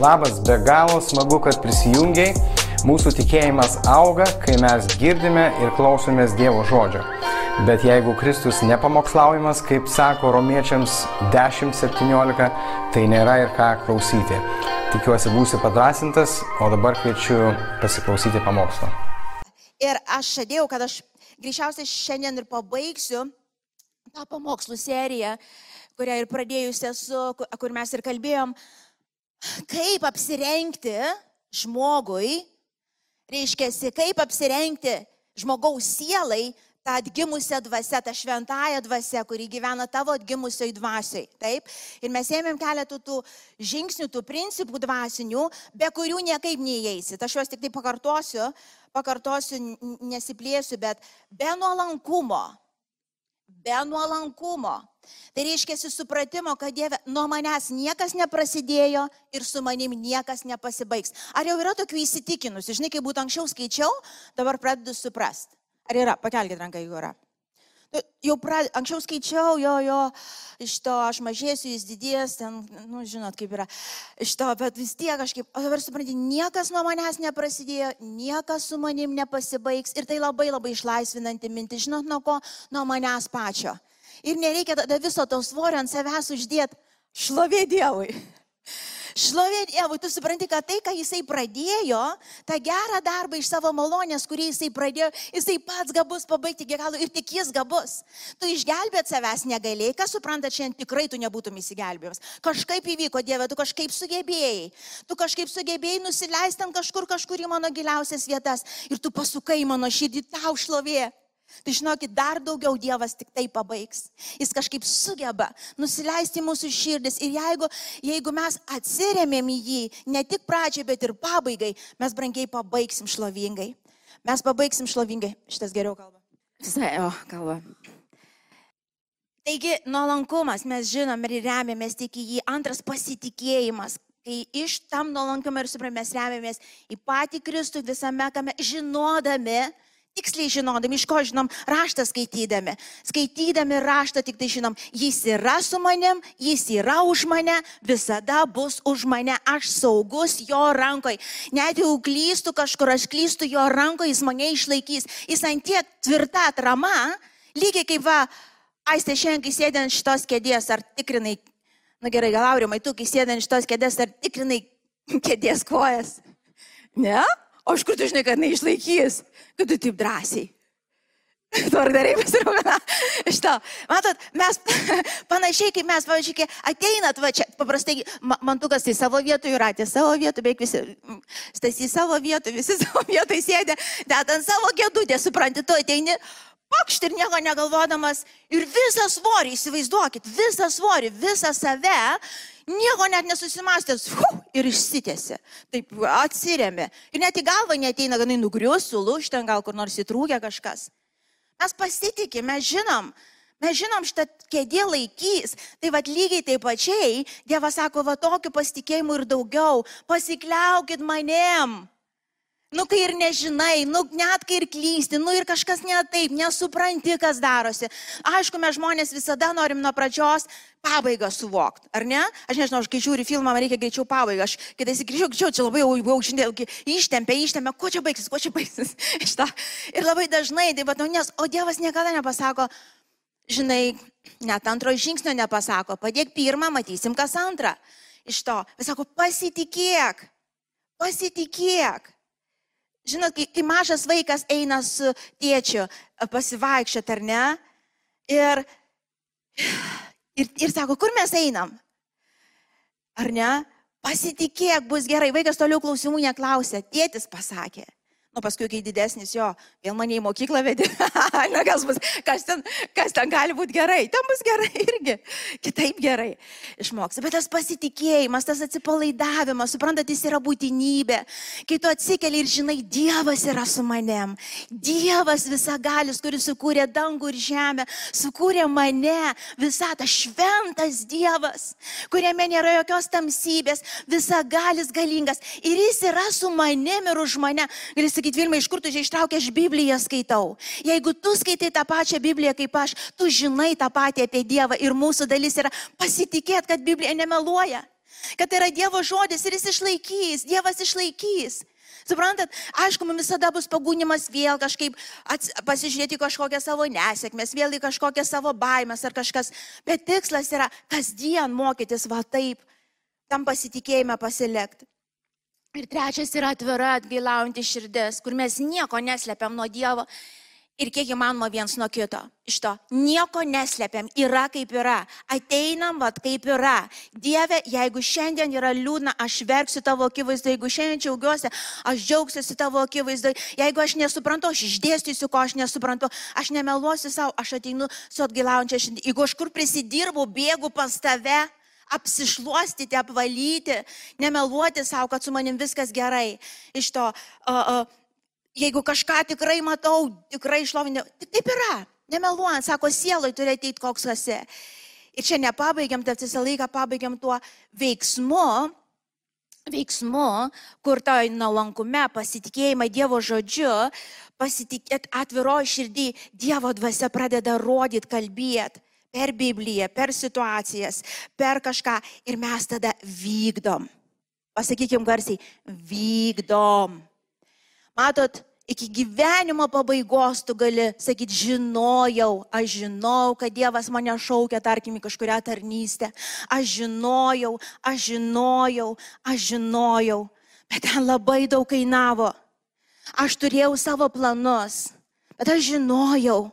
Labas, be galo smagu, kad prisijungiai. Mūsų tikėjimas auga, kai mes girdime ir klausomės Dievo žodžio. Bet jeigu Kristus nepamokslaujamas, kaip sako romiečiams 10.17, tai nėra ir ką klausyti. Tikiuosi būsi padrasintas, o dabar kviečiu pasiklausyti pamokslo. Ir aš žadėjau, kad aš greičiausiai šiandien ir pabaigsiu tą pamokslų seriją, kurią ir pradėjusi esu, kur mes ir kalbėjom, kaip apsirengti žmogui, reiškia, kaip apsirengti žmogaus sielai, tą atgimusią dvasę, tą šventąją dvasę, kuri gyvena tavo atgimusioj dvasiai. Taip? Ir mes ėmėm keletų tų žingsnių, tų principų dvasinių, be kurių niekaip neįeisit. Aš juos tik tai pakartosiu, pakartosiu, nesiplėsiu, bet be nuolankumo, be nuolankumo. Tai reiškia supratimo, kad Dieve, nuo manęs niekas neprasidėjo ir su manim niekas nepasibaigs. Ar jau yra tokių įsitikinusių? Žinai, kaip būtų anksčiau skaičiau, dabar pradedu suprasti. Ar yra? Pakelkite ranką, jeigu yra. Nu, jau prad... anksčiau skaičiau, jo, jo, iš to aš mažėsiu, jis didės, ten, nu, žinot, kaip yra. Iš to, bet vis tiek kažkaip, o dabar suprantate, niekas nuo manęs neprasidėjo, niekas su manim nepasibaigs ir tai labai labai išlaisvinanti mintis, žinot, nuo ko, nuo manęs pačio. Ir nereikia tada viso to svorio ant savęs uždėti, šlovė Dievui. Šlovė Dievui, tu supranti, kad tai, ką jisai pradėjo, tą gerą darbą iš savo malonės, kurį jisai pradėjo, jisai pats gabus pabaigti iki galo ir tik jis gabus. Tu išgelbėt savęs negalėjai, kas supranta, šiandien tikrai tu nebūtum įsigelbėjęs. Kažkaip įvyko Dieve, tu kažkaip sugebėjai. Tu kažkaip sugebėjai nusileisti ant kažkur, kažkur į mano giliausias vietas ir tu pasukai mano širdį tau šlovė. Tai žinokit, dar daugiau Dievas tik tai pabaigs. Jis kažkaip sugeba nusileisti mūsų širdis. Ir jeigu, jeigu mes atsiriamėm į jį, ne tik pradžiai, bet ir pabaigai, mes brangiai pabaigsim šlovingai. Mes pabaigsim šlovingai. Šitas geriau kalba. Visai, o, kalba. Taigi, nuolankumas, mes žinom ir remiamės tik į jį. Antras pasitikėjimas. Kai iš tam nuolankumo ir suprame mes remiamės į patį Kristų visame, kame žinodami, Tiksliai žinodami, iš ko žinom, raštą skaitydami. Skaitydami raštą tik tai žinom, jis yra su manim, jis yra už mane, visada bus už mane, aš saugus jo rankoje. Net jeigu klystu kažkur, aš klystu jo rankoje, jis mane išlaikys. Jis ant tiek tvirta atrama, lygiai kaip va, aistė šiandien, kai sėdė ant šitos kėdės, ar tikrinai, na gerai, gal aurimai, tu, kai sėdė ant šitos kėdės, ar tikrinai kėdės kojas. Ne? O iš kur tu žinai, kad neišlaikys, kad tu taip drąsiai. Tvarkdariai pasirūpina iš to. Matot, mes panašiai kaip mes, pavyzdžiui, kai ateinat, va čia, paprastai mantukas tai savo vietų, jūratė savo vietų, beveik visi, stasi savo vietų, visi savo vietų sėdė, net ant savo gėdutę, supranti, tu ateini, pakšt ir nieko negalvodamas ir visą svorį, įsivaizduokit, visą svorį, visą save nieko net nesusimastęs, hu, ir išsitėsi. Taip atsiriami. Ir net į galvą neteina, kad jinai nugrius, sulūš ten gal kur nors įtrūkė kažkas. Mes pasitikime, mes žinom, mes žinom, šitą kėdė laikys. Tai vad lygiai taip pačiai, Dievas sako, va tokiu pasitikėjimu ir daugiau. Pasikliaukit manim. Nu, kai ir nežinai, nu, net kai ir klysti, nu ir kažkas ne taip, nesupranti, kas darosi. Aišku, mes žmonės visada norim nuo pradžios pabaigą suvokti, ar ne? Aš nežinau, aš kai žiūriu filmą, man reikia greičiau pabaigą. Aš kitais greičiau, greičiau, čia labai jau, jau žinai, ištempia, ištempia, kuo čia baigsis, kuo čia baigsis. Šitą. Ir labai dažnai, tai, bet, nu, nes, o Dievas niekada nepasako, žinai, net antro žingsnio nepasako, padėk pirmą, matysim, kas antrą. Iš to, jis sako, pasitikėk, pasitikėk. Žinot, kai, kai mažas vaikas eina su tėčiu pasivaikščioti, ar ne? Ir, ir, ir sako, kur mes einam? Ar ne? Pasitikėk, bus gerai. Vaikas toliau klausimų neklausė. Tėtis pasakė. Nu, paskui, kai didesnis jo, vėl mane į mokyklą vedė. Na, kas, bus, kas, ten, kas ten gali būti gerai? Ten bus gerai irgi. Kitaip gerai. Išmoks. Bet tas pasitikėjimas, tas atsipalaidavimas, suprantat, jis yra būtinybė. Kai tu atsikeli ir žinai, Dievas yra su manim. Dievas visagalis, kuris sukūrė dangų ir žemę, sukūrė mane, visą tą šventas Dievas, kuriame nėra jokios tamsybės, visagalis galingas. Ir jis yra su manim ir už mane. Gali sakyti, Vilma, iš kur tu čia ištraukė, aš Bibliją skaitau. Jeigu tu skaitai tą pačią Bibliją kaip aš, tu žinai tą patį apie Dievą ir mūsų dalis yra pasitikėti, kad Biblija nemeluoja. Kad tai yra Dievo žodis ir jis išlaikys, Dievas išlaikys. Suprantat, aišku, mums visada bus pagūnimas vėl kažkaip ats, pasižiūrėti kažkokią savo nesėkmės, vėl į kažkokią savo baimės ar kažkas. Bet tikslas yra kasdien mokytis va taip, tam pasitikėjime pasilikti. Ir trečias yra atvira, atgailaujanti širdis, kur mes nieko neslepiam nuo Dievo ir kiek įmanoma viens nuo kito. Iš to nieko neslepiam, yra kaip yra, ateinam, vad kaip yra. Dieve, jeigu šiandien yra liūdna, aš verksiu tavo akivaizdu, jeigu šiandien džiaugiuosi, aš džiaugsiuosi tavo akivaizdu, jeigu aš nesuprantu, aš išdėstysiu, ko aš nesuprantu, aš nemeluosiu savo, aš ateinu su atgailaujančia šiandien. Jeigu aš kur prisidirbu, bėgu pas tave, apsišluostyti, apvalyti, nemeluoti savo, kad su manim viskas gerai. Iš to, uh, uh, jeigu kažką tikrai matau, tikrai išlovinė, tai taip yra, nemeluojant, sako, sielai turi ateiti koks esi. Ir čia nepabaigiam, bet visą laiką pabaigiam tuo veiksmu, veiksmu, kur to nuolankume, pasitikėjimą Dievo žodžiu, pasitikėt atviroji širdį, Dievo dvasia pradeda rodyti, kalbėti per Bibliją, per situacijas, per kažką ir mes tada vykdom. Pasakykim garsiai, vykdom. Matot, iki gyvenimo pabaigos tu gali sakyti, žinojau, aš žinau, kad Dievas mane šaukia, tarkim, į kažkuria tarnystę. Aš žinojau, aš žinojau, aš žinojau. Bet ten labai daug kainavo. Aš turėjau savo planus, bet aš žinojau.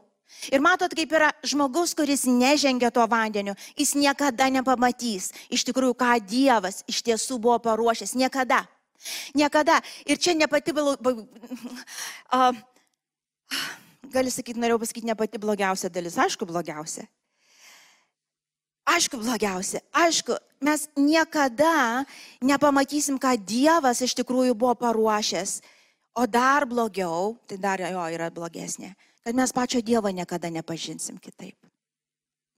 Ir matot, kaip yra žmogus, kuris nežengia to vandeniu, jis niekada nepamatys iš tikrųjų, ką Dievas iš tiesų buvo paruošęs. Niekada. Niekada. Ir čia ne pati, uh, gali sakyti, norėjau pasakyti, ne pati blogiausia dalis. Aišku, blogiausia. Aišku, blogiausia. Aišku, mes niekada nepamatysim, ką Dievas iš tikrųjų buvo paruošęs. O dar blogiau, tai dar jo yra blogesnė, kad mes pačio Dievo niekada nepažinsim kitaip.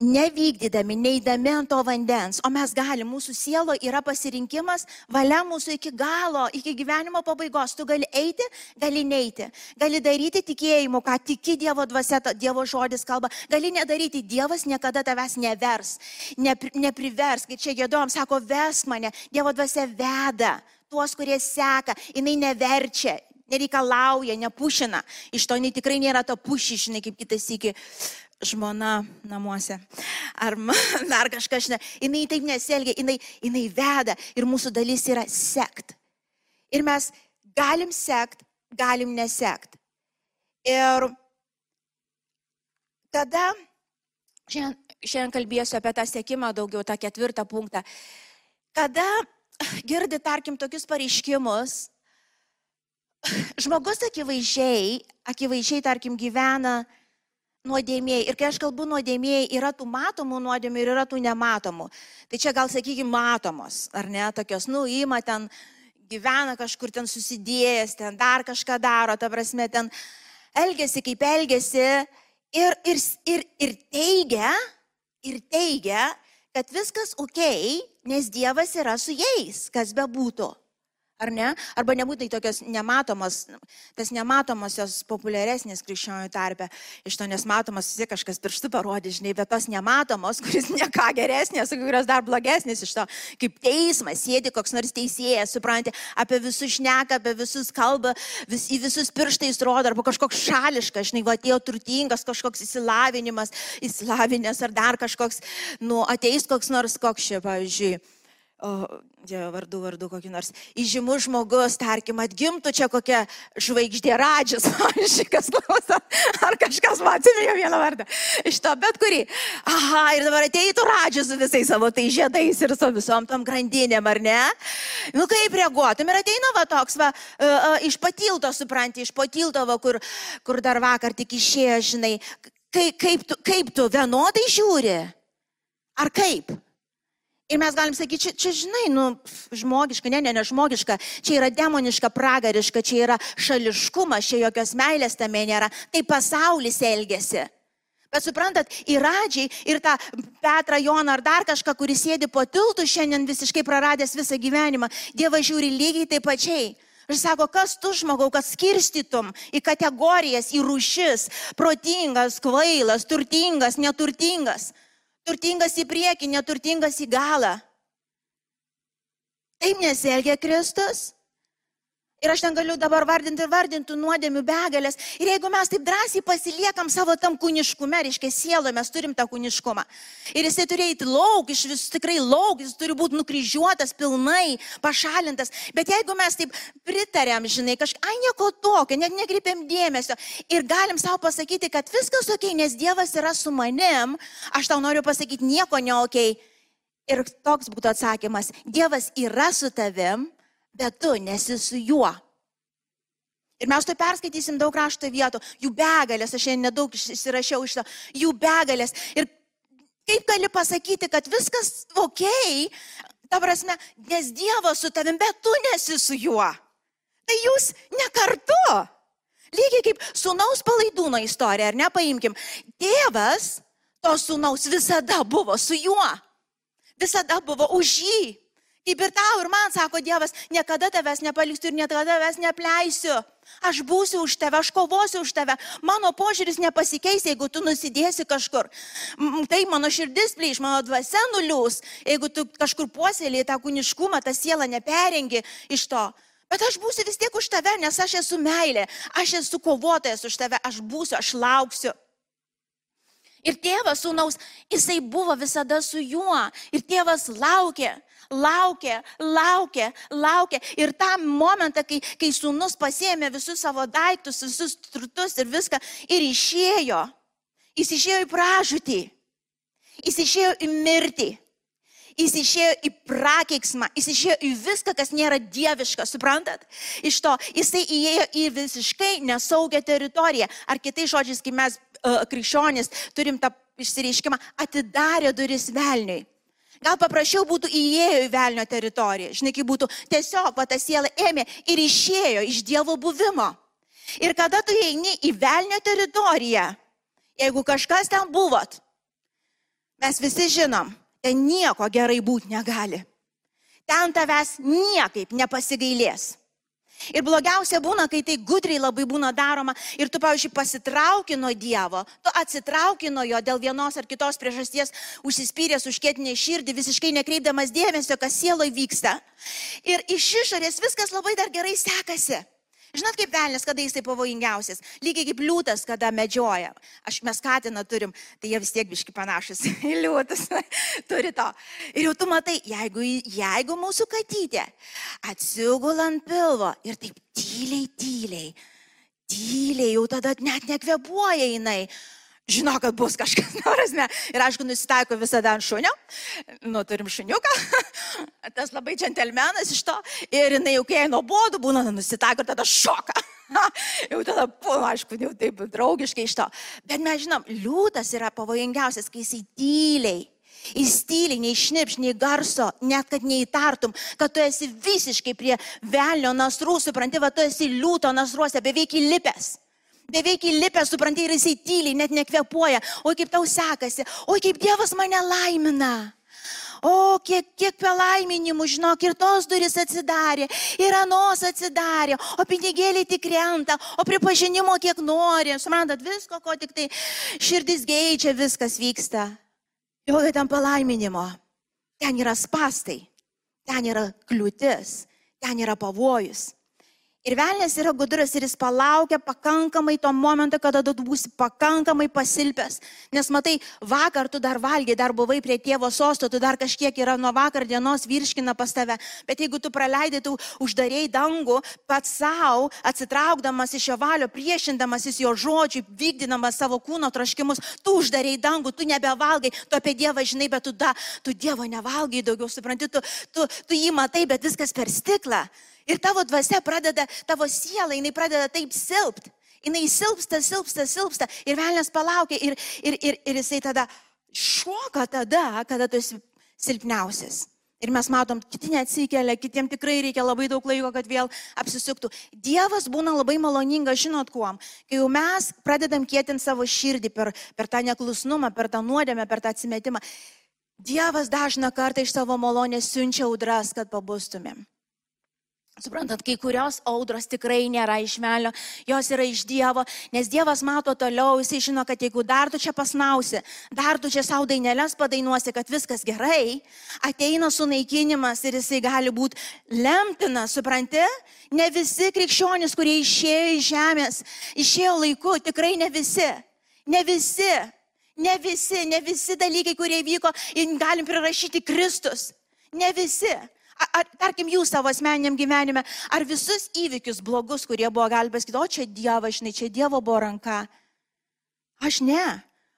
Nevykdydami, neįdami ant to vandens, o mes galim, mūsų sielo yra pasirinkimas, valia mūsų iki galo, iki gyvenimo pabaigos. Tu gali eiti, gali neiti, gali daryti tikėjimu, ką tiki Dievo dvasia, Dievo žodis kalba, gali nedaryti, Dievas niekada tavęs nevers, nepri, neprivers, kai čia gėdom, sako, vesk mane, Dievo dvasia veda tuos, kurie seka, jinai neverčia, nereikalauja, nepušina. Iš to jinai tikrai nėra to pušišinai, kaip kitas iki žmona namuose. Ar dar kažkas, ne. jinai taip nesielgia, jinai, jinai veda ir mūsų dalis yra sekt. Ir mes galim sekt, galim nesekt. Ir tada, šiandien, šiandien kalbėsiu apie tą sėkimą daugiau, tą ketvirtą punktą. Kada girdi, tarkim, tokius pareiškimus, žmogus akivaizdžiai, akivaizdžiai, tarkim, gyvena nuodėmėjai. Ir kai aš kalbu nuodėmėjai, yra tų matomų nuodėmių ir yra tų nematomų. Tai čia gal sakykime matomos, ar ne, tokios, nu, įma ten, gyvena kažkur ten susidėjęs, ten dar kažką daro, ta prasme, ten elgesi kaip elgesi ir, ir, ir, ir teigia, ir teigia, kad viskas ok, nes Dievas yra su jais, kas be būtų. Ar ne? Arba nebūtinai tokios nematomos, tas nematomosios populiaresnės krikščionių tarpe, iš to nesmatomos vis kažkas pirštų parodė, žinai, bet tos nematomos, kuris ne ką geresnės, kurios dar blogesnės iš to, kaip teismas, sėdi koks nors teisėjas, supranti, apie visus šneka, apie visus kalba, vis, į visus pirštais rodo, arba kažkoks šališkas, žinai, va atėjo turtingas kažkoks įsilavinimas, įsilavinęs ar dar kažkoks, nu, ateis koks nors koks čia, pavyzdžiui Dievo vardu, vardu kokį nors įžymus žmogus, tarkim, atgimtų čia kokia žvaigždė radžius, pavyzdžiui, kas klauso, ar kažkas man atsimėjo vieną vardą. Iš to bet kurį. Aha, ir dabar ateitų radžius su visais savo tai žiedais ir su visom tom grandinėm, ar ne? Nu kaip reaguotum ir ateina va toks, va, uh, uh, iš patilto, supranti, iš patilto, va, kur, kur dar vakar tik išėjo, žinai, kaip, kaip, tu, kaip tu vienodai žiūri? Ar kaip? Ir mes galim sakyti, čia, čia žinai, nu, žmogiška, ne, ne, ne žmogiška, čia yra demoniška, pragariška, čia yra šališkumas, čia jokios meilės tame nėra. Tai pasaulis elgesi. Bet suprantat, įradžiai ir tą Petrą Joną ar dar kažką, kuris sėdi po tiltu šiandien visiškai praradęs visą gyvenimą, Dievas žiūri lygiai taip pačiai. Ir sako, kas tu žmogau, kad skirstytum į kategorijas, į rušis, protingas, kvailas, turtingas, neturtingas turtingas į priekį, neturtingas į galą. Taip nesielgia Kristus. Ir aš ten galiu dabar vardinti ir vardinti nuodėmių begalės. Ir jeigu mes taip drąsiai pasiliekam savo tam kūniškume, reiškia sielo, mes turim tą kūniškumą. Ir jisai turi eiti lauk, iš vis tikrai lauk, jis turi būti nukryžiuotas pilnai, pašalintas. Bet jeigu mes taip pritarėm, žinai, kažką, ai nieko tokio, net nekreipiam dėmesio ir galim savo pasakyti, kad viskas ok, nes Dievas yra su manim, aš tau noriu pasakyti nieko ne ok. Ir toks būtų atsakymas, Dievas yra su tavim bet tu nesi su juo. Ir mes to perskaitysim daug rašto vietų, jų begalės, aš šiandien nedaug išsirašiau iš to, jų begalės. Ir kaip gali pasakyti, kad viskas ok, ta prasme, nes Dievas su tavim, bet tu nesi su juo. Tai jūs ne kartu. Lygiai kaip sunaus palaidūno istorija, ar ne, paimkim. Tėvas to sunaus visada buvo su juo. Visada buvo už jį. Ir tau ir man, sako Dievas, niekada tavęs nepaliksiu ir niekada tavęs nepleisiu. Aš būsiu už tave, aš kovosiu už tave. Mano požiūris nepasikeis, jeigu tu nusidėsi kažkur. Tai mano širdis plyš, mano dvasia nuliūs, jeigu tu kažkur puoselėjai tą kūniškumą, tą sielą neperengi iš to. Bet aš būsiu vis tiek už tave, nes aš esu meilė, aš esu kovotojas už tave, aš būsiu, aš lauksiu. Ir tėvas sūnaus, jisai buvo visada su juo. Ir tėvas laukė laukė, laukė, laukė. Ir tą momentą, kai, kai sūnus pasėmė visus savo daiktus, visus turtus ir viską ir išėjo, jis išėjo į pražūtį, jis išėjo į mirtį. Jis išėjo į prakeiksmą, jis išėjo į viską, kas nėra dieviška, suprantat? Iš to jisai įėjo į visiškai nesaugią teritoriją. Ar kitais žodžiais, kai mes uh, krikščionys turim tą išsireiškimą, atidarė duris velniui. Gal paprasčiau būtų įėjo į velnio teritoriją. Žinai, kaip būtų tiesiog va ta siela ėmė ir išėjo iš Dievo buvimo. Ir kada tu eini į velnio teritoriją, jeigu kažkas ten buvot, mes visi žinom, ten nieko gerai būti negali. Ten tavęs niekaip nepasigailės. Ir blogiausia būna, kai tai gudriai labai būna daroma ir tu, pavyzdžiui, pasitrauki nuo Dievo, tu atsitrauki nuo jo dėl vienos ar kitos priežasties, užsispyręs užkėtinė širdį, visiškai nekreipdamas dėmesio, kas sieloje vyksta. Ir iš išorės viskas labai dar gerai sekasi. Žinot, kaip velnės, kada jisai pavojingiausias. Lygiai kaip liūtas, kada medžioja. Aš mes katiną turim, tai jie vis tiek biški panašus į liūtus. Turi to. Ir jau tu matai, jeigu, jeigu mūsų katytė atsigula ant pilvo ir taip tyliai, tyliai, tyliai, jau tada net nekvepuoja jinai žino, kad bus kažkas prasme. Ir aišku, nusitaiko visada ant šunio. Nu, turim šuniuką. Tas labai džentelmenas iš to. Ir jinai jau kai nuobodu būna, nusitaiko ir tada šoka. jau tada, pu, aišku, jau taip draugiškai iš to. Bet mes žinom, liūtas yra pavojingiausias, kai jisai tyliai. Jis tyliai, nei šnipš, nei garso, net kad neįtartum, kad tu esi visiškai prie velnio nasrų, supranti, va tu esi liūto nasruose, beveik įlipęs beveik įlipęs, supranti, ir jisai tyliai, net nekvepuoja. Oi, kaip tau sekasi, oi, kaip Dievas mane laimina. O, kiek, kiek palaiminimų, žinok, ir tos duris atsidarė, ir anos atsidarė, o pinigėliai tik krenta, o pripažinimo kiek nori. Suprantat, visko, ko tik tai širdis geičia, viskas vyksta. Jo, ten palaiminimo. Ten yra spastai, ten yra kliūtis, ten yra pavojus. Ir velnės yra gudras ir jis palaukia pakankamai to momento, kada tu būsi pakankamai pasilpęs. Nes matai, vakar tu dar valgiai, dar buvai prie tėvo sosto, tu dar kažkiek yra nuo vakar dienos virškina pas tave. Bet jeigu tu praleidai, tu uždarėjai dangų pats savo, atsitraukdamas iš jo valio, priešindamasis jo žodžiui, vykdydamas savo kūno troškimus, tu uždarėjai dangų, tu nebevalgai, tu apie Dievą žinai, bet tu, da, tu Dievo nevalgai daugiau, supranti, tu, tu, tu jį matai, bet viskas per stiklą. Ir tavo dvasia pradeda, tavo siela, jinai pradeda taip silpti. Jinai silpsta, silpsta, silpsta. Ir velnės palaukia. Ir, ir, ir, ir jisai tada šoka tada, kada tu esi silpniausias. Ir mes matom, kiti neatsikelia, kitiems tikrai reikia labai daug laiko, kad vėl apsisuktų. Dievas būna labai maloningas, žinot kuom. Kai jau mes pradedam kėtinti savo širdį per, per tą neklusnumą, per tą nuodėmę, per tą atsimetimą, Dievas dažna kartą iš savo malonės siunčia audras, kad pabustumėm. Suprantat, kai kurios audros tikrai nėra iš melio, jos yra iš Dievo, nes Dievas mato toliau, jisai žino, kad jeigu dar tu čia pasnausi, dar tu čia savo dainelės padainuosi, kad viskas gerai, ateina sunaikinimas ir jisai gali būti lemtinas, supranti? Ne visi krikščionys, kurie išėjo iš žemės, išėjo laiku, tikrai ne visi, ne visi, ne visi, ne visi dalykai, kurie vyko, galim prirašyti Kristus, ne visi. Ar, tarkim, jūs savo asmeniniam gyvenime, ar visus įvykius blogus, kurie buvo, gali pasakyti, o čia Dievas, žinai, čia Dievo buvo ranka. Aš ne.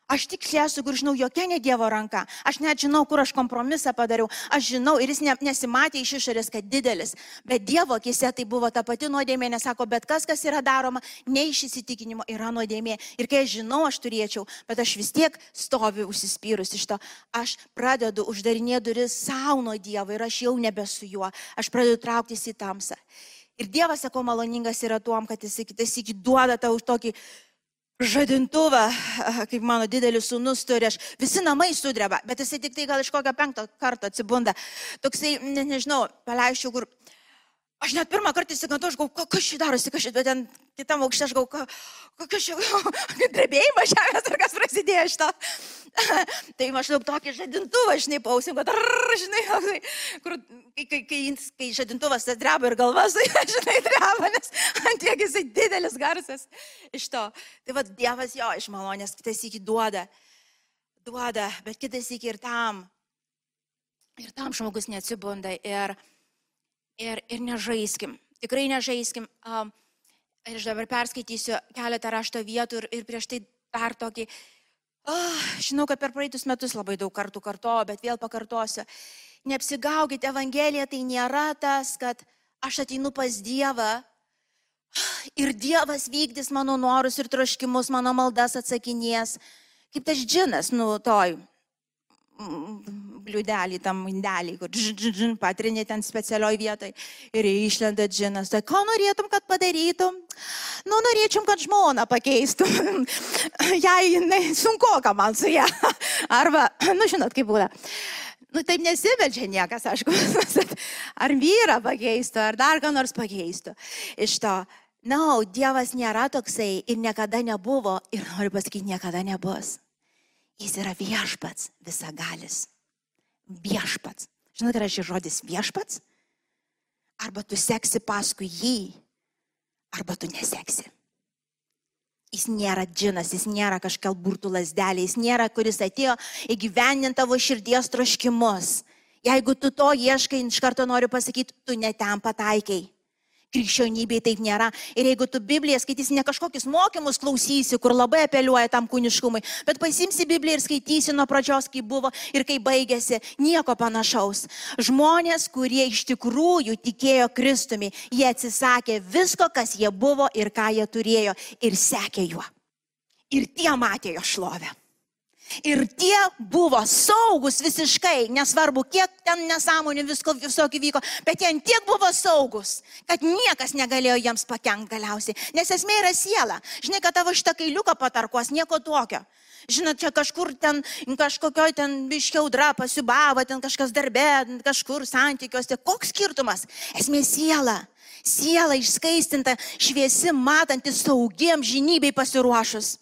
Aš tik esu, kur žinau, jokia ne Dievo ranka. Aš net žinau, kur aš kompromisą padariau. Aš žinau ir jis ne, nesimatė iš išorės, kad didelis. Bet Dievo akise tai buvo ta pati nuodėmė, nes sako, bet kas, kas yra daroma, ne iš įsitikinimo yra nuodėmė. Ir kai aš žinau, aš turėčiau, bet aš vis tiek stoviu užsispyrus iš to. Aš pradedu uždarinėti duris savo nuo Dievo ir aš jau nebesu juo. Aš pradedu trauktis į tamsą. Ir Dievas, sako, maloningas yra tuom, kad jis kitas iki duoda tau tokį žadintuvą, kaip mano didelis sunus turi, aš visi namai sudreba, bet jisai tik tai gal iš kokio penkto karto atsibunda. Toksai, ne, nežinau, paleisčiau, kur Aš net pirmą kartą įsigantau, aš galvoju, kas čia darosi, kas čia, bet ten kitam aukšte aš galvoju, kokios čia drebėjimas žemės ar kas prasidėjo to. tai maždaug tokį žadintuvą, žinai, pausim, kad, žinai, kur, kai, kai, kai, kai žadintuvas tas dreba ir galvas, žinai, dreba, nes ant tiek jisai didelis garsas iš to. Tai vad Dievas jo iš malonės kitas iki duoda, duoda, bet kitas iki ir tam. Ir tam žmogus neatsibunda. Ir, ir, ir nežaiskim. Tikrai nežaiskim. Ir aš dabar perskaitysiu keletą rašto vietų ir, ir prieš tai dar tokį. Oh, žinau, kad per praeitus metus labai daug kartų kartoju, bet vėl pakartosiu. Neapsigaukite, Evangelija tai nėra tas, kad aš ateinu pas Dievą ir Dievas vykdys mano norus ir troškimus, mano maldas atsakinės. Kaip tas džinas, nu, toj bliudelį, tam indelį, kur džin, patrinė ten specialioj vietoj ir išlenda džinas. Tai ko norėtum, kad padarytum? Nu, norėčiau, kad žmona pakeistum. Jei sunku, ką man su ją. Arba, nu, žinot, kaip būna. Nu, taip nesibeldžia niekas, aišku, ar vyrą pakeistų, ar dar ką nors pakeistų. Iš to, na, no, Dievas nėra toksai ir niekada nebuvo ir noriu pasakyti, niekada nebus. Jis yra viešpats visagalis. Viešpats. Žinote, yra šis žodis viešpats? Arba tu seksi paskui jį, arba tu neseksi. Jis nėra džinas, jis nėra kažkokia burtų lasdelė, jis nėra, kuris atėjo įgyvendinti tavo širdies troškimus. Jeigu tu to ieškai, iš karto noriu pasakyti, tu netem pataikiai krikščionybėje taip nėra. Ir jeigu tu Bibliją skaitysi, ne kažkokius mokymus klausysi, kur labai apeliuoja tam kūniškumui, bet pasimsi Bibliją ir skaitysi nuo pradžios, kaip buvo ir kaip baigėsi, nieko panašaus. Žmonės, kurie iš tikrųjų tikėjo Kristumi, jie atsisakė visko, kas jie buvo ir ką jie turėjo ir sekė juo. Ir tie matė jo šlovę. Ir tie buvo saugus visiškai, nesvarbu, kiek ten nesąmonių visko visokį vyko, bet jie tiek buvo saugus, kad niekas negalėjo jiems pakengti galiausiai. Nes esmė yra siela. Žinai, kad tavo šitą kailiuką patarkuos, nieko tokio. Žinot, čia kažkur ten, kažkokio ten biškiaudra pasibavo, ten kažkas darbė, kažkur santykiuose. Koks skirtumas? Esmė siela. Siela išskaistinta, šviesi, matanti, saugiam žinybei pasiruošus.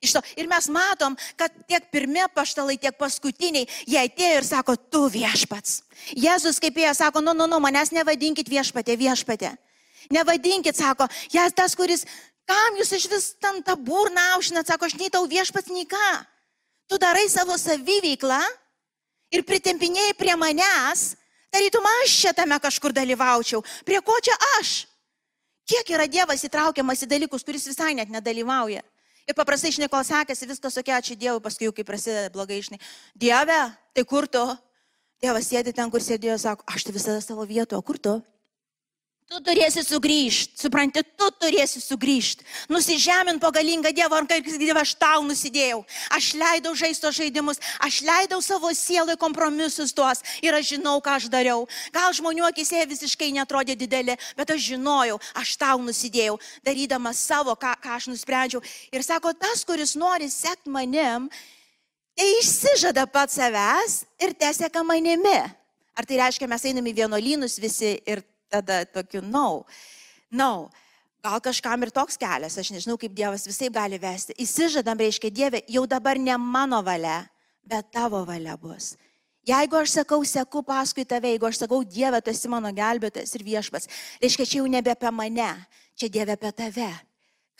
Iš to. Ir mes matom, kad tiek pirmie paštalai, tiek paskutiniai, jie atėjo ir sako, tu viešpats. Jėzus kaip jie sako, nu, nu, nu, manęs nevadinkit viešpatė, viešpatė. Nevadinkit, sako, jas tas, kuris, kam jūs iš vis ten tą burną aušinat, sako, aš nei tau viešpats, nei ką. Tu darai savo saviveiklą ir pritempinėjai prie manęs, tarytum aš čia tame kažkur dalyvaučiau. Prie ko čia aš? Kiek yra Dievas įtraukiamas į dalykus, kuris visai net nedalyvauja? Ir paprastai išnai, kol sekasi, viskas tokia, ačiū Dievui, paskui jau kai prasideda blogai išnai. Dieve, tai kur tu? Dievas sėdi ten, kur sėdėjo, sako, aš tai visada savo vietoje, kur tu? Tu turėsi sugrįžti, supranti, tu turėsi sugrįžti. Nusižemint po galingą Dievą, ar kaip Dievą aš tau nusidėjau. Aš leidau žaisto žaidimus, aš leidau savo sielai kompromisus tuos ir aš žinau, ką aš dariau. Gal žmonių akise visiškai netrodė didelė, bet aš žinojau, aš tau nusidėjau, darydamas savo, ką, ką aš nusprendžiau. Ir sako, tas, kuris nori sekti manim, tai išsižada pats savęs ir teseka manimi. Ar tai reiškia, mes einame į vienuolynus visi ir tada tokiu, no, no. Gal kažkam ir toks kelias, aš nežinau, kaip Dievas visai gali vesti. Įsižadam, reiškia, Dieve, jau dabar ne mano valia, bet tavo valia bus. Jeigu aš sakau, seku paskui tave, jeigu aš sakau, Dieve, tu esi mano gelbėtojas ir viešpas, reiškia, čia jau nebe apie mane, čia Dieve apie tave.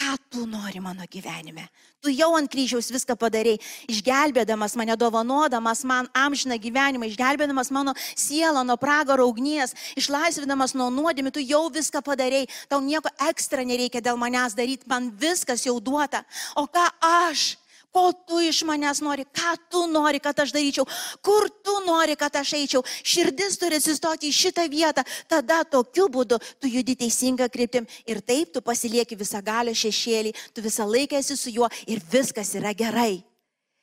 Ką tu nori mano gyvenime? Tu jau ant kryžiaus viską padarėjai, išgelbėdamas mane, dovanodamas man amžiną gyvenimą, išgelbėdamas mano sielą nuo pragaro ugnies, išlaisvinamas nuo nuodėmė, tu jau viską padarėjai, tau nieko ekstra nereikia dėl manęs daryti, man viskas jau duota. O ką aš? Ko tu iš manęs nori, ką tu nori, kad aš daryčiau, kur tu nori, kad aš eičiau. Širdis turi atsistoti į šitą vietą, tada tokiu būdu tu judi teisinga kryptim ir taip tu pasilieki visą galę šešėlį, tu visą laiką esi su juo ir viskas yra gerai.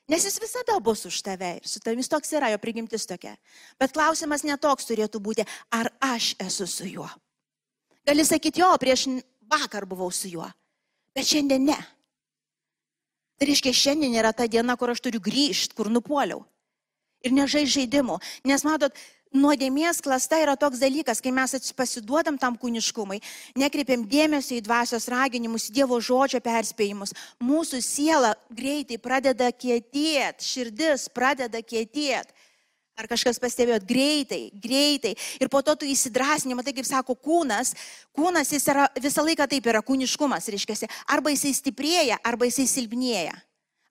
Nes jis visada bus už tave ir su tamis toks yra jo prigimtis tokia. Bet klausimas netoks turėtų būti, ar aš esu su juo. Gali sakyti, jo, prieš vakar buvau su juo, bet šiandien ne. Tai reiškia, šiandien yra ta diena, kur aš turiu grįžti, kur nupoliau. Ir nežai žaidimų. Nes matot, nuodėmės klasta yra toks dalykas, kai mes pasiduodam tam kūniškumui, nekreipiam dėmesio į dvasios raginimus, Dievo žodžio perspėjimus, mūsų siela greitai pradeda kietėti, širdis pradeda kietėti. Ar kažkas pastebėjot greitai, greitai. Ir po to tu įsidrasini, matai, kaip sako kūnas. Kūnas jis yra visą laiką taip yra kūniškumas, reiškia. Arba jisai stiprėja, arba jisai silpnėja.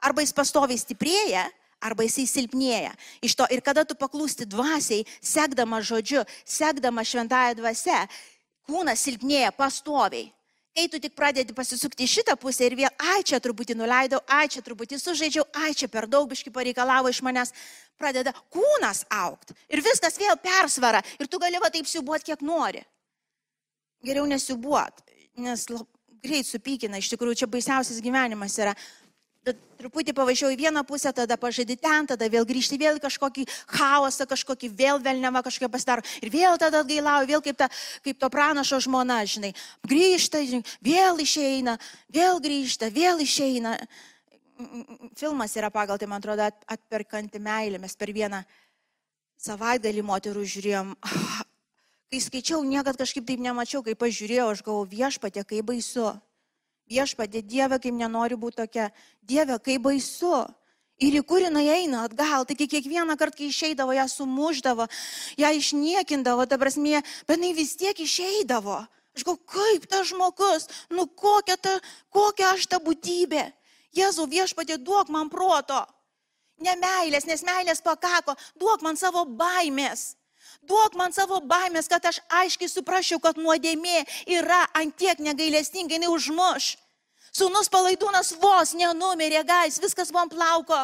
Arba jis pastoviai stiprėja, arba jisai silpnėja. Iš to ir kada tu paklūsti dvasiai, sekdama žodžiu, sekdama šventąją dvasę, kūnas silpnėja pastoviai. Kai tu tik pradedi pasisukti į šitą pusę ir vėl, ai čia truputį nuleidau, ai čia truputį sužaidžiau, ai čia per daug biški pareikalavo iš manęs, pradeda kūnas aukti. Ir viskas vėl persvara. Ir tu gali va taip siubuot, kiek nori. Geriau nesiubuot, nes greit supykina, iš tikrųjų čia baisiausias gyvenimas yra truputį pavažiuoju į vieną pusę, tada pažadi ten, tada vėl grįžti vėl kažkokį chaosą, kažkokį vėl vėlnevą kažkokią pasidaro. Ir vėl tada atgailauju, vėl kaip, ta, kaip to pranašo žmona, žinai. Grįžta, vėl išeina, vėl grįžta, vėl išeina. Filmas yra pagal tai, man atrodo, atperkanti meilė. Mes per vieną savaitgalį moterų žiūrėjom. Kai skaičiau, niekad kažkaip taip nemačiau, kai pažiūrėjau, aš galvoju viešpatė, kaip baisu. Viešpadė, Dieve, kaip nenori būti tokia. Dieve, kaip baisu. Ir į kur jinai eina atgal, taigi kiekvieną kartą, kai išeidavo, ją sumuždavo, ją išniekindavo, ta prasme, bet jinai vis tiek išeidavo. Aš galvoju, kaip tas žmogus, nu kokia, ta, kokia aš ta būtybė. Jėzau viešpatė, duok man proto. Ne meilės, nes meilės pakako, duok man savo baimės. Duok man savo baimės, kad aš aiškiai suprasčiau, kad nuodėmė yra antiek negailestingai, jinai užmuš. Sūnus palaidūnas vos nenumirė, gais, viskas buvo ant plauko.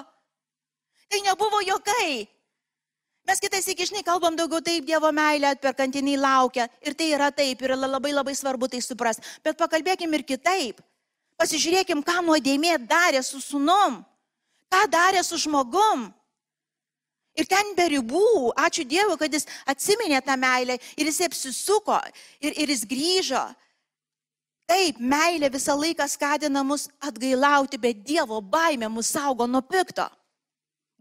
Tai nebuvo jokai. Mes kitais iki žinai kalbam daugiau taip, Dievo meilė atperkantinai laukia. Ir tai yra taip, ir labai labai svarbu tai supras. Bet pakalbėkim ir kitaip. Pasižiūrėkim, ką nuodėmė darė su sunom. Ką darė su žmogum. Ir ten be ribų, ačiū Dievui, kad jis atsiminė tą meilę ir jis apsisuko ir, ir jis grįžo. Taip, meilė visą laiką skatina mus atgailauti, bet Dievo baimė mus saugo nuo pikto.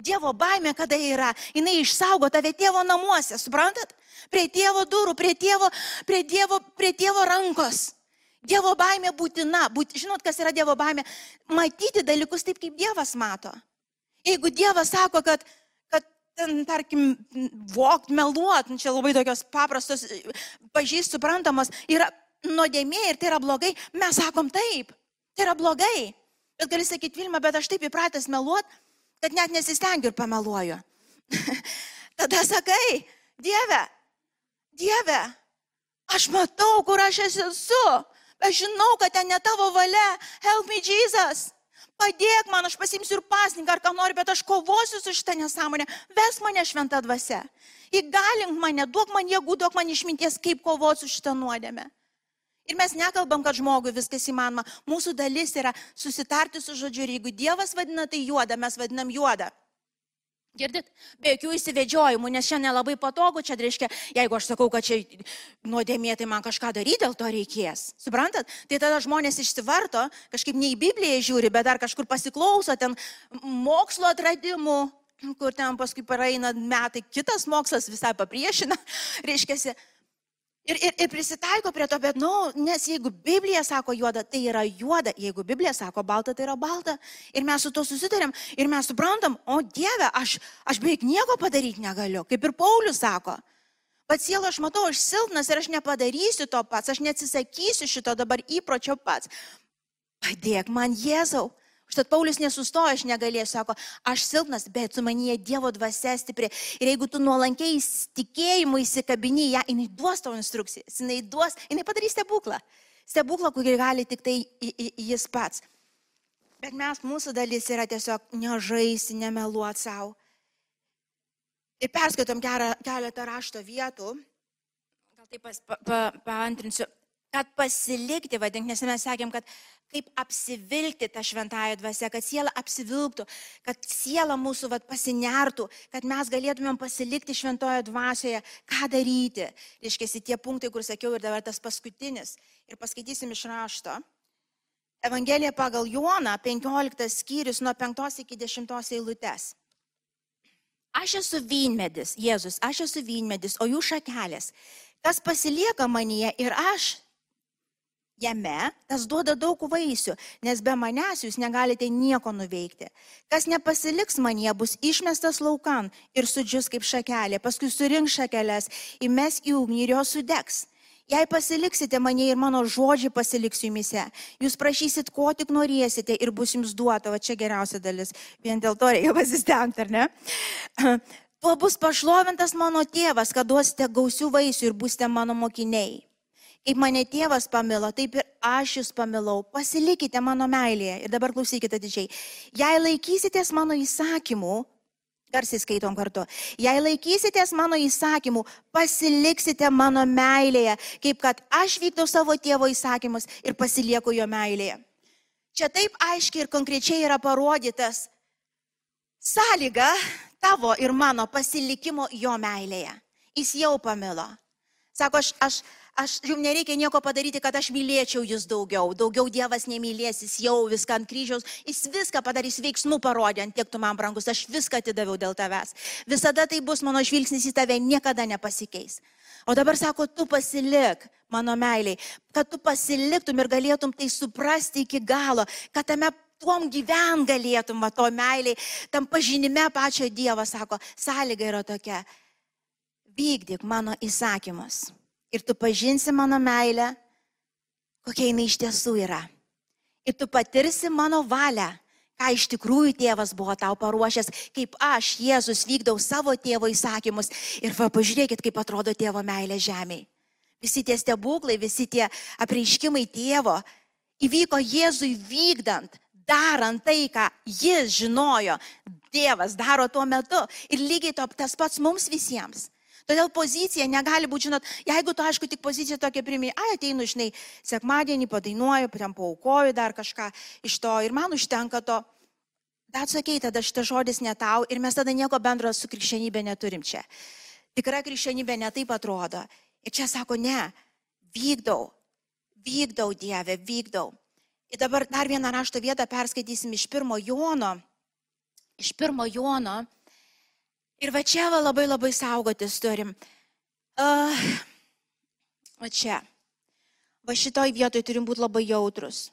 Dievo baimė kada yra, jinai išsaugo tave tėvo namuose, suprantat? Prie tėvo durų, prie tėvo, prie tėvo, prie tėvo rankos. Dievo baimė būtina. Būt, žinot, kas yra Dievo baimė? Matyti dalykus taip, kaip Dievas mato. Jeigu Dievas sako, kad ten, tarkim, vokt, meluot, nu, čia labai tokios paprastos, pažįst, suprantamos, yra nuodėmė ir tai yra blogai, mes sakom taip, tai yra blogai. Bet gali sakyti, Vilma, bet aš taip įpratęs meluot, kad net nesistengiu ir pameluoju. Tada sakai, Dieve, Dieve, aš matau, kur aš esu, aš žinau, kad ten ne tavo valia, help me Jesus padėk man, aš pasimsiu ir pasninką, ar ką nori, bet aš kovosiu su šitą nesąmonę, ves mane šventą dvasę. Įgalink mane, duok man jėgų, duok man išminties, kaip kovoti su šitą nuodėmę. Ir mes nekalbam, kad žmogui viskas įmanoma. Mūsų dalis yra susitarti su žodžiu ir jeigu Dievas vadina tai juoda, mes vadinam juodą. Girdit, be jokių įsivedžiojimų, nes šiandien labai patogu, čia reiškia, jeigu aš sakau, kad čia nuodėmė, tai man kažką daryti dėl to reikės. Suprantat? Tai tada žmonės išsivarto, kažkaip ne į Bibliją žiūri, bet dar kažkur pasiklauso ten mokslo atradimų, kur ten paskui praeina metai, kitas mokslas visai papriešina, reiškia, Ir, ir, ir prisitaiko prie to, bet, na, nu, nes jeigu Biblija sako juoda, tai yra juoda, jeigu Biblija sako balta, tai yra balta. Ir mes su to susitarėm ir mes suprantam, o Dieve, aš, aš beveik nieko padaryti negaliu, kaip ir Paulius sako. Pats sielo aš matau, aš silpnas ir aš nepadarysiu to pats, aš neatsisakysiu šito dabar įpročio pats. Padėk man Jėzau. Štai Paulius nesustoja, aš negalėsiu, sako, aš silpnas, bet su manyje Dievo dvasia stipri. Ir jeigu tu nuolankiai tikėjimu įsikabini ją, jinai duos tavo instrukcijas, jinai duos, jinai padarys stebuklą. Stebuklą, kurį gali tik tai jis pats. Bet mes, mūsų dalis yra tiesiog nežaisti, nemeluoti savo. Ir perskaitom gerą, keletą rašto vietų. Gal taip pa, pa, paantrinsiu kad pasilikti, vadink, nes mes sakėm, kad kaip apsivilkti tą šventąją dvasę, kad siela apsivilktų, kad siela mūsų vat, pasinertų, kad mes galėtumėm pasilikti šventoje dvasioje, ką daryti. Reiškia, tie punktai, kur sakiau ir dabar tas paskutinis. Ir paskaitysim iš rašto. Evangelija pagal Joną, 15 skyrius nuo 5 iki 10 eilutės. Aš esu vynmedis, Jėzus, aš esu vynmedis, o jų šakelės. Kas pasilieka manyje ir aš jame, tas duoda daug vaisių, nes be manęs jūs negalite nieko nuveikti. Kas nepasiliks manie, bus išmestas laukan ir sudžius kaip šakelė, paskui surink šakelės, įmes į ugnį ir jos sudegs. Jei pasiliksite mane ir mano žodžiai pasiliks jumise, jūs prašysit, ko tik norėsite ir bus jums duota, va čia geriausia dalis, vien dėl to reikia pasistengti, ar ne? Tuo bus pašlovintas mano tėvas, kad duosite gausių vaisių ir būsite mano mokiniai. Kaip mane tėvas pamilo, taip ir aš jūs pamilau. Pasilikite mano meilėje. Ir dabar klausykite didžiai. Jei laikysitės mano įsakymų, garsiai skaitom kartu, jei laikysitės mano įsakymų, pasiliksite mano meilėje, kaip kad aš vykdau savo tėvo įsakymus ir pasilieku jo meilėje. Čia taip aiškiai ir konkrečiai yra parodytas sąlyga tavo ir mano pasilikimo jo meilėje. Jis jau pamilo. Sako, aš, aš, aš jums nereikia nieko padaryti, kad aš mylėčiau jūs daugiau. Daugiau Dievas nemylės, jis jau viską ant kryžiaus, jis viską padarys veiksmų parodė, ant tiek tu man brangus, aš viską atidaviau dėl tavęs. Visada tai bus mano žvilgsnis į tave, niekada nepasikeis. O dabar sako, tu pasilik mano meiliai, kad tu pasiliktum ir galėtum tai suprasti iki galo, kad tame tuom gyven galėtum, to meiliai, tam pažinime pačio Dievo, sako, sąlyga yra tokia, vykdyk mano įsakymus ir tu pažinsi mano meilę, kokia jinai iš tiesų yra. Ir tu patirsi mano valią, ką iš tikrųjų tėvas buvo tau paruošęs, kaip aš, Jėzus, vykdau savo tėvo įsakymus. Ir va, pažiūrėkit, kaip atrodo tėvo meilė žemėje. Visi tie stebuklai, visi tie apreiškimai tėvo įvyko Jėzui vykdant, darant tai, ką jis žinojo, Dievas daro tuo metu. Ir lygiai to, tas pats mums visiems. Todėl pozicija negali būti, žinot, jeigu tu, aišku, tik poziciją tokia primė, ai ateinu, žinai, sekmadienį padainuoju, ten paukoju dar kažką iš to ir man užtenka to. Bet sakai, tada šitas žodis ne tau ir mes tada nieko bendro su krikščionybė neturim čia. Tikra krikščionybė netaip atrodo. Ir čia sako, ne, vykdau, vykdau Dievę, vykdau. Ir dabar dar vieną rašto vietą perskaitysim iš pirmo Jono. Iš pirmo Jono Ir va čia va labai labai saugotis turim. Uh, va čia. Va šitoj vietoj turim būti labai jautrus.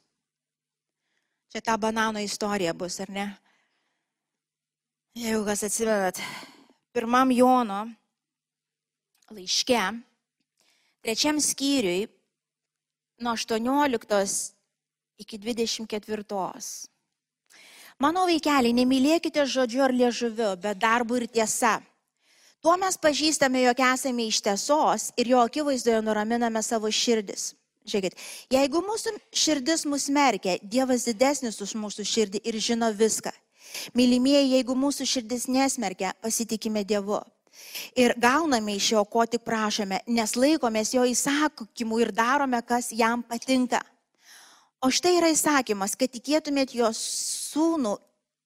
Čia ta banano istorija bus, ar ne? Jeigu kas atsimenat, pirmam Jono laiške, trečiam skyriui, nuo 18 iki 24. Mano vaikeliai, nemylėkite žodžiu ar liežuviu, bet darbu ir tiesa. Tuo mes pažįstame, jog esame iš tiesos ir jo akivaizdoje nuraminame savo širdis. Žiūrėkit, jeigu mūsų širdis mus merkia, Dievas didesnis už mūsų širdį ir žino viską. Mylimieji, jeigu mūsų širdis nesmerkia, pasitikime Dievu. Ir gauname iš jo, ko tik prašome, nes laikomės jo įsakymų ir darome, kas jam patinka. O štai yra įsakymas, kad tikėtumėt jo sūnų,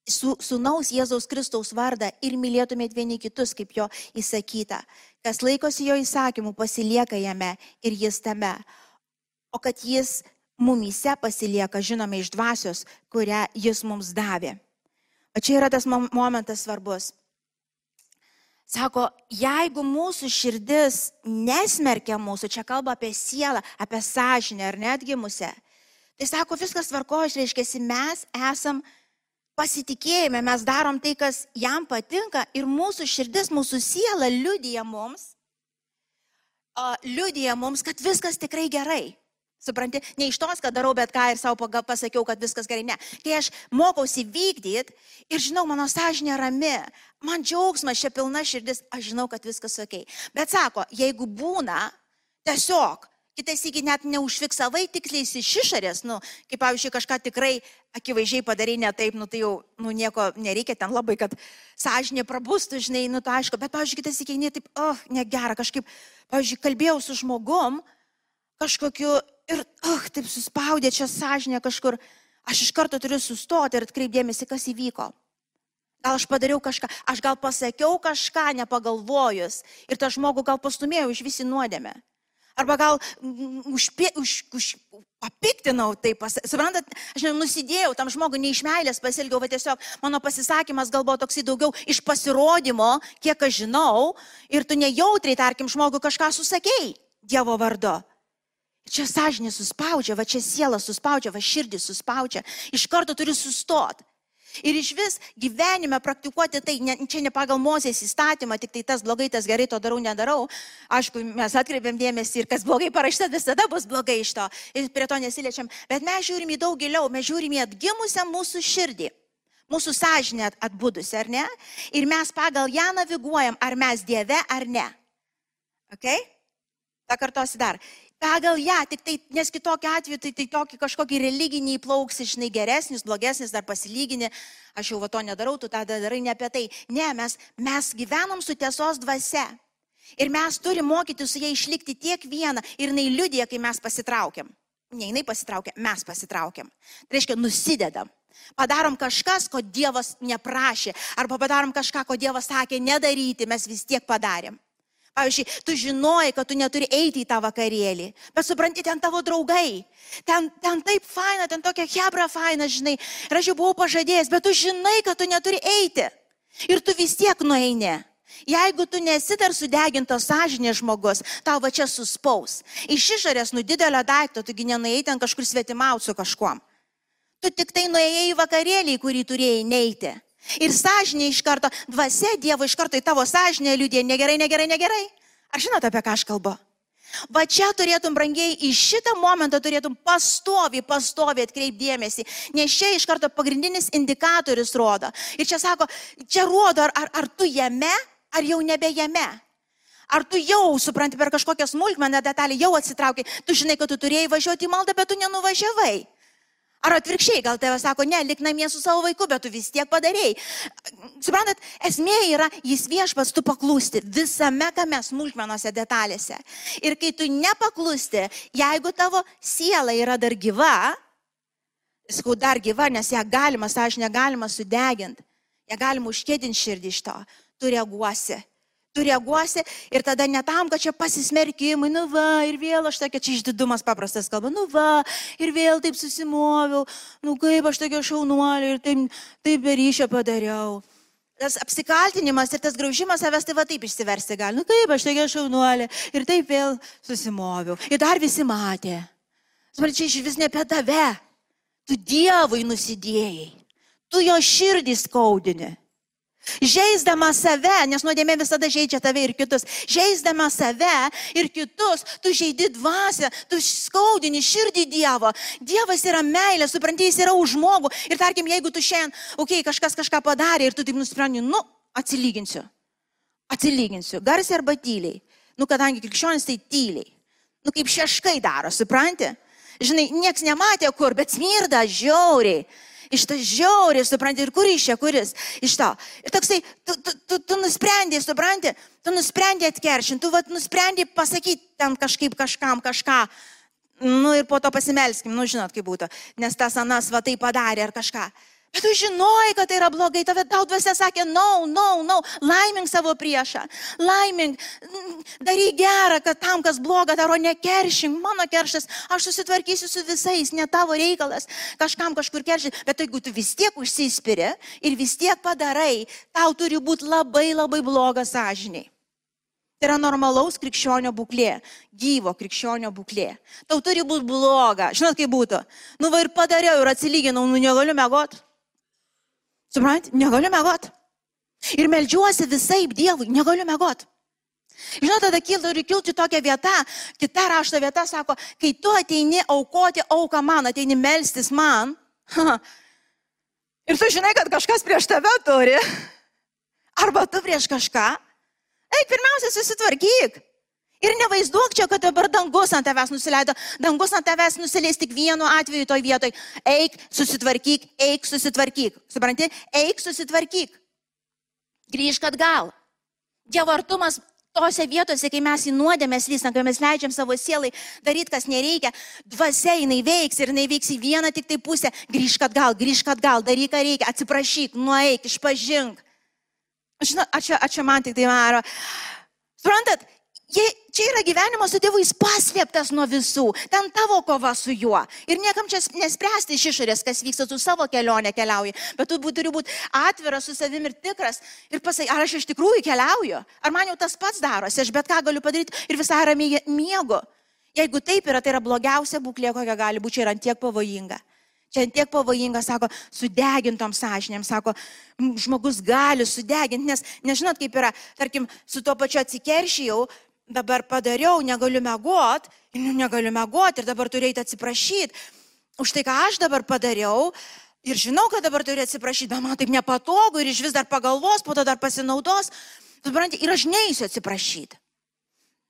su, sūnaus Jėzaus Kristaus vardą ir mylėtumėt vieni kitus, kaip jo įsakyta. Kas laikosi jo įsakymų, pasilieka jame ir jis tame. O kad jis mumyse pasilieka, žinome, iš dvasios, kurią jis mums davė. O čia yra tas momentas svarbus. Sako, jeigu mūsų širdis nesmerkia mūsų, čia kalba apie sielą, apie sąžinę ar netgimusią, tai sako, viskas tvarko, reiškia, mes esam pasitikėjime, mes darom tai, kas jam patinka ir mūsų širdis, mūsų siela liudija mums, liudija mums, kad viskas tikrai gerai. Supranti, ne iš tos, kad darau bet ką ir savo pasakiau, kad viskas gerai. Ne. Kai aš mokausi vykdyti ir žinau, mano sąžinė rami, man džiaugsmas, čia pilna širdis, aš žinau, kad viskas ok. Bet sako, jeigu būna tiesiog, kitais iki net neužfiksavai tiksliai iš išorės, nu, kaip pavyzdžiui, kažką tikrai akivaizdžiai padarai ne taip, nu tai jau, nu nieko nereikia ten labai, kad sąžinė prabūstų, žinai, nu tai aišku, bet, pavyzdžiui, kitais iki ne taip, oh, negera, kažkaip, pavyzdžiui, kalbėjau su žmogum, kažkokiu ir, oh, taip suspaudė čia sąžinė kažkur, aš iš karto turiu sustoti ir atkreipdėmėsi, kas įvyko. Gal aš padariau kažką, aš gal pasakiau kažką nepagalvojus ir tą žmogų gal pastumėjau iš visi nuodėmę. Arba gal užpė, už, už, papiktinau tai, pas, suprantat, aš nusidėjau tam žmogui ne iš meilės pasilgiau, bet tiesiog mano pasisakymas gal buvo toksai daugiau iš pasirodymo, kiek aš žinau, ir tu nejautriai, tarkim, žmogui kažką susakėjai Dievo vardu. Čia sąžinė suspaudžia, va čia siela suspaudžia, va širdis suspaudžia. Iš karto turi sustoti. Ir iš vis gyvenime praktikuoti tai, ne, čia ne pagal mozės įstatymą, tik tai tas blogai, tas gerai, to darau, nedarau. Aišku, mes atkreipiam dėmesį ir kas blogai parašyta, visada bus blogai iš to. Ir prie to nesiliečiam. Bet mes žiūrim į daug giliau, mes žiūrim į atgimusią mūsų širdį. Mūsų sąžinė atbudusi, ar ne? Ir mes pagal ją naviguojam, ar mes Dieve, ar ne. Ok? Pakartosiu dar pagal ją, tik tai, nes kitokiu atveju tai, tai tokį kažkokį religinį įplauks, žinai, geresnis, blogesnis, dar pasilygini, aš jau va to nedarau, tu tą darai ne apie tai. Ne, mes, mes gyvenam su tiesos dvasia. Ir mes turime mokyti su ją išlikti tiek vieną ir jinai liudija, kai mes pasitraukiam. Ne jinai pasitraukia, mes pasitraukiam. Tai reiškia, nusidedam. Padarom kažkas, ko Dievas neprašė, arba padarom kažką, ko Dievas sakė nedaryti, mes vis tiek padarėm. Pavyzdžiui, tu žinojai, kad tu neturi eiti į tą vakarėlį, bet supranti, ten tavo draugai, ten, ten taip faina, ten tokia hebra faina, žinai, ir aš jau buvau pažadėjęs, bet tu žinai, kad tu neturi eiti. Ir tu vis tiek nueini. Jeigu tu nesi dar sudegintos sąžinės žmogus, tau va čia suspaus. Iš išorės, nu didelio daikto, tugi nenuėjai ten kažkur svetimauti su kažkuom. Tu tik tai nuėjai į vakarėlį, kurį turėjai neiti. Ir sąžinė iš karto, dvasia Dievo iš karto į tavo sąžinę liūdė, negerai, negerai, negerai. Ar žinote, apie ką aš kalbu? Va čia turėtum, brangiai, į šitą momentą turėtum pastovi, pastovi atkreipdėmėsi, nes čia iš karto pagrindinis indikatorius rodo. Ir čia sako, čia rodo, ar, ar, ar tu jame, ar jau nebe jame. Ar tu jau supranti per kažkokią smulkmeną detalę, jau atsitraukai, tu žinai, kad tu turėjai važiuoti į maldą, bet tu nenuvažiavai. Ar atvirkščiai, gal tėvas sako, ne, lik namie su savo vaiku, bet tu vis tiek padarėjai. Suprantat, esmė yra, jis viešpas tu paklūsti visame kame smulkmenose detalėse. Ir kai tu nepaklūsti, jeigu tavo siela yra dar gyva, sakau, dar gyva, nes ją galima, sąžinę galima sudeginti, ją galima užkėdinti širdį iš to, tu reaguosi tu reaguosi ir tada ne tam, kad čia pasismerkimai, nu va, ir vėl aš tokia, čia išdidumas paprastas kalba, nu va, ir vėl taip susimoviau, nu kaip aš tokia šaunuolė ir taip, taip beryšio padariau. Tas apsikaltinimas ir tas graužimas savęs tai va taip išsiversti gali, nu kaip aš tokia šaunuolė ir taip vėl susimoviau. Ir dar visi matė. Smarčiai iš vis ne apie tave. Tu Dievui nusidėjai. Tu jo širdį skaudini. Žaisdama save, nes nuodėmė visada žaidžia tave ir kitus, žaisdama save ir kitus, tu žaidi dvasę, tu skaudini širdį Dievo. Dievas yra meilė, supranti, jis yra už žmogų. Ir tarkim, jeigu tu šiandien, okei, okay, kažkas kažką padarė ir tu taip nusprendži, nu, atsilyginsiu. Atsilyginsiu, garsiai arba tyliai. Nu, kadangi krikščionis tai tyliai. Nu, kaip šeškai daro, supranti? Žinai, nieks nematė kur, bet smirda žiauriai iš to žiauriai, supranti, ir kur iš čia, kuris iš to. Ir toksai, tu, tu, tu, tu nusprendė, supranti, tu nusprendė atkeršinti, tu vat, nusprendė pasakyti ten kažkaip kažkam kažką. Nu ir po to pasimelskim, nu žinot, kaip būtų, nes tas anas va tai padarė ar kažką. Bet tu žinojai, kad tai yra blogai, tave tau dvasia sakė, no, no, no, laimink savo priešą, laimink, daryk gerą, kad tam, kas bloga, daro nekeršink, mano kerštas, aš susitvarkysiu su visais, ne tavo reikalas, kažkam kažkur keršyti, bet jeigu tu vis tiek užsispiri ir vis tiek padarai, tau turi būti labai labai blogas sąžiniai. Tai yra normalaus krikščionio būklė, gyvo krikščionio būklė. Tau turi būti bloga. Žinot, kaip būtų. Nu va ir padariau ir atsilyginau, nu negaliu mėgoti. Suprant, negaliu mėgoti. Ir melžiuosi visai Dievui, negaliu mėgoti. Žinot, tada turi kilti tokia vieta, kita rašto vieta sako, kai tu ateini aukoti auką man, ateini melstis man, ir tu žinai, kad kažkas prieš tave turi, arba tu prieš kažką, eik pirmiausia susitvarkyk. Ir nevaizduok čia, kad dabar dangus ant tavęs nusileido. Dangus ant tavęs nusileis tik vienu atveju toj vietoj. Eik, susitvarkyk, eik, susitvarkyk. Supranti? Eik, susitvarkyk. Grįžk atgal. Dievo artumas tose vietose, kai mes į nuodėmės lystam, kai mes leidžiam savo sielai daryti, kas nereikia, dvasia jinai veiks ir jinai veiks į vieną tik tai pusę. Grįžk atgal, grįžk atgal, daryk, ką reikia, atsiprašyk, nueik, išpažink. Žinot, ačiū, ačiū man tik tai maro. Suprantat, Jie, čia yra gyvenimas su Dievu, jis paslėptas nuo visų. Ten tavo kova su juo. Ir niekam čia nespręsti iš išorės, kas vyksta, tu savo kelionę keliauji. Bet tu turi būti atviras su savimi ir tikras. Ir pasakai, ar aš iš tikrųjų keliauju? Ar man jau tas pats darosi, aš bet ką galiu padaryti ir visai ramiai miegu. Jeigu taip yra, tai yra blogiausia būklė, kokia gali būti, čia yra tiek pavojinga. Čia tiek pavojinga, sako, sudegintom sąžinėm, sako, žmogus gali sudeginti, nes nežinot, kaip yra, tarkim, su tuo pačiu atsikeršijau, dabar padariau, negaliu mėgoti, nu, negaliu mėgoti ir dabar eiti atsiprašyti už tai, ką aš dabar padariau. Ir žinau, kad dabar turiu atsiprašyti, bet man taip nepatogu ir iš vis dar pagalvos, po to dar pasinaudos. Suprantate, ir aš neįsiu atsiprašyti.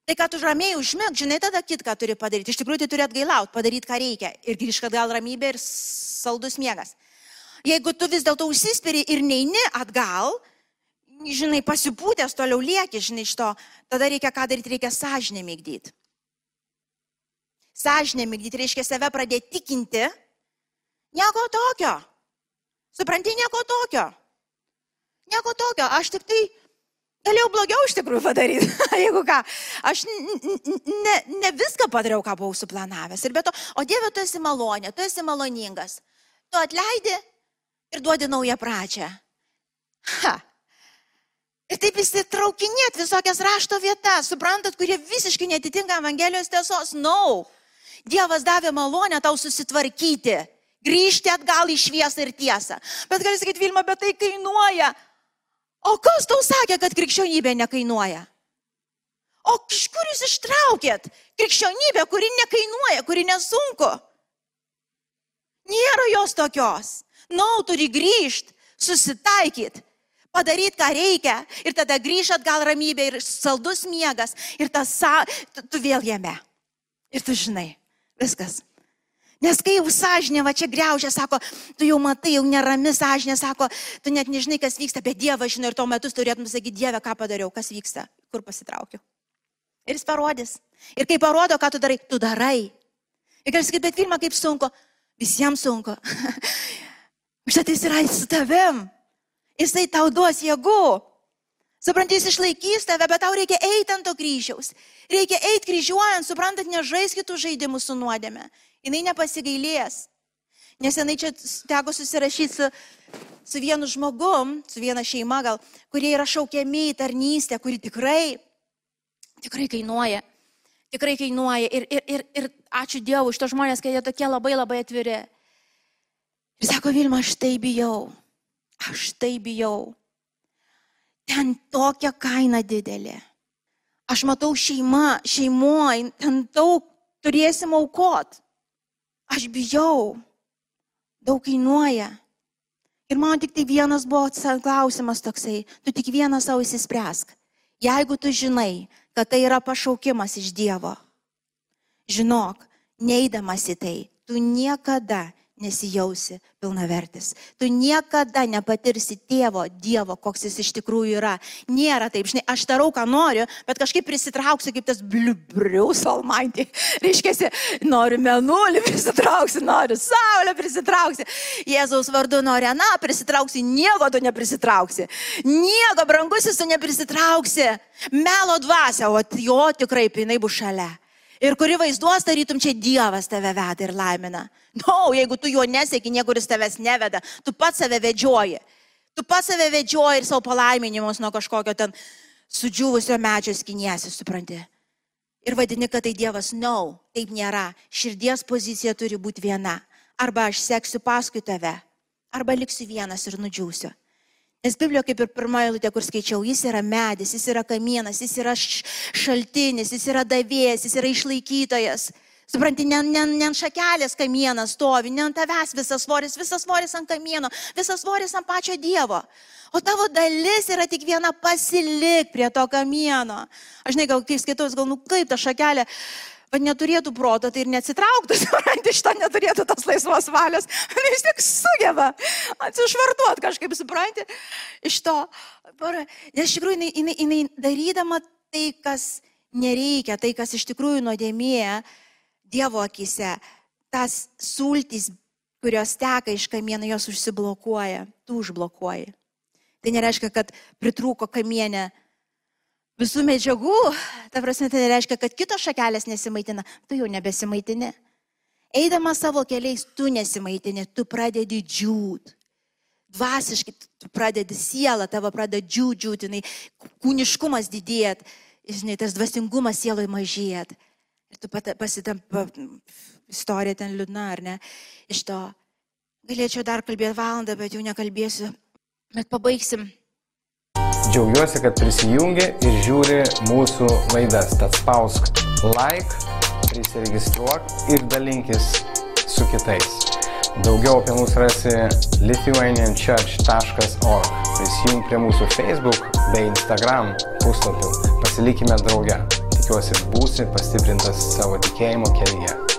Tai, kad tu ramiai užmėg, žinai, tada kitką turi padaryti. Iš tikrųjų, tai turi atgailauti, padaryti, ką reikia. Ir grįžk atgal ramybė ir saldus miegas. Jeigu tu vis dėlto užsispiri ir neini atgal, žinai, pasipūtęs toliau lieki, žinai, iš to, tada reikia ką daryti, reikia sąžinę mygdyti. Sąžinę mygdyti reiškia save pradėti tikinti. Nieko tokio. Supranti, nieko tokio. Nieko tokio. Aš tik tai galėjau blogiau iš tikrųjų padaryti. Jeigu ką, aš ne, ne viską padariau, ką buvau suplanavęs. Ir be to, o Dieve, tu esi malonė, tu esi maloningas. Tu atleidi ir duodi naują pradžią. Ha, Ir taip įsitraukinėt visokias rašto vietas, suprantat, kurie visiškai netitinka Evangelijos tiesos. No. Dievas davė malonę tau susitvarkyti, grįžti atgal į šviesą ir tiesą. Bet gali sakyti, Vilma, bet tai kainuoja. O kas tau sakė, kad krikščionybė nekainuoja? O iš kur jūs ištraukėt krikščionybę, kuri nekainuoja, kuri nesunku? Nėra jos tokios. Nau, no, turi grįžti, susitaikyti padaryti, ką reikia. Ir tada grįžt atgal ramybė ir saldus miegas. Ir tas, tu, vėl jame. Ir tu žinai, viskas. Nes kai jau sąžinė va čia greužia, sako, tu jau matai, jau nerami sąžinė, sako, tu net nežinai, kas vyksta, bet Dievas žino ir tuo metu turėtum sakyti, Dieve, ką padariau, kas vyksta, kur pasitraukiu. Ir jis parodys. Ir kai parodo, ką tu darai, tu darai. Ir gali sakyti, bet Vilma, kaip sunku. Visiems sunku. Štai jis yra su tavim. Jisai tau duos jėgų. Suprantate, jis išlaikys tave, bet tau reikia eiti ant to kryžiaus. Reikia eiti kryžiuojant, suprantat, nežais kitų žaidimų su nuodėme. Jis nepasigailės. Nes jinai čia teko susirašyti su, su vienu žmogum, su viena šeima gal, kurie yra šaukiami į tarnystę, kuri tikrai, tikrai kainuoja. Tikrai kainuoja. Ir, ir, ir, ir ačiū Dievui už to žmonės, kad jie tokie labai labai atviri. Ir sako, Vilma, aš tai bijau. Aš tai bijau. Ten tokia kaina didelė. Aš matau šeima, šeimoje, ten daug turėsim aukot. Aš bijau. Daug kainuoja. Ir man tik tai vienas buvo klausimas toksai, tu tik vieną savo įsispręsk. Jeigu tu žinai, kad tai yra pašaukimas iš Dievo, žinok, neįdamas į tai, tu niekada nesijausi pilnavertis. Tu niekada nepatirsi tėvo, Dievo, koks jis iš tikrųjų yra. Nėra taip, žinai, aš darau, ką noriu, bet kažkaip prisitrauksiu kaip tas bliubrius almaitį. Reiškia, noriu menulį prisitrauksiu, noriu saulę prisitrauksiu. Jėzaus vardu nori aną prisitrauksi, nieko tu neprisitrauksi. Nieko brangusis tu neprisitrauksi. Melo dvasia, o jo tikrai pinai bus šalia ir kuri vaizduos, tarytum čia Dievas tave veda ir laimina. Na, no, jeigu tu juo nesėki, niekuris tavęs neveda, tu pats save vedžioji. Tu pats save vedžioji ir savo palaiminimus nuo kažkokio ten sudžiūvusio medžio skiniesi, supranti. Ir vadini, kad tai Dievas, no, taip nėra. Širdies pozicija turi būti viena. Arba aš seksiu paskui tave, arba liksiu vienas ir nudžiūsiu. Nes Biblijoje, kaip ir pirmoji eilutė, kur skaičiau, jis yra medis, jis yra kamienas, jis yra šaltinis, jis yra davėjas, jis yra išlaikytojas. Supranti, ne, ne, ne ant šakelės kamienas stovi, ne ant tavęs visas svoris, visas svoris ant kamieno, visas svoris ant pačio Dievo. O tavo dalis yra tik viena pasilik prie to kamieno. Aš gal kai skaitau, gal, nu kaip ta šakelė, bet neturėtų proto, tai ir neatsitrauktų, supranti, iš to neturėtų tos laisvos valios, vis tik sugeba atsišvartuot kažkaip, supranti, iš to. Nes iš tikrųjų jinai, jinai, jinai darydama tai, kas nereikia, tai, kas iš tikrųjų nuodėmėja Dievo akise, tas sultys, kurios teka iš kamieno, jos užsiblokuoja, tu užblokuoji. Tai nereiškia, kad pritrūko kamienė visų medžiagų, ta prasme, tai reiškia, kad kitos šakelės nesimaitina, tu jau nebesimaitini. Eidamas savo keliais, tu nesimaitini, tu pradedi džiūt. Dvasiškai tu pradedi sielą, tavo pradeda džiūt, jinai kūniškumas didėt, žinai, tas dvasingumas sieloje mažėt. Ir tu pasitampa istorija ten liūdna, ar ne? Iš to galėčiau dar kalbėti valandą, bet jau nekalbėsiu. Bet pabaigsim Džiaugiuosi, kad prisijungi ir žiūri mūsų laidas. Tad spausk like, prisiregistruok ir dalinkis su kitais. Daugiau apie mus rasi lithuanianchurch.org. Prisijung prie mūsų Facebook bei Instagram puslapių. Pasilikime drauge. Tikiuosi būsi pastiprintas savo tikėjimo kelyje.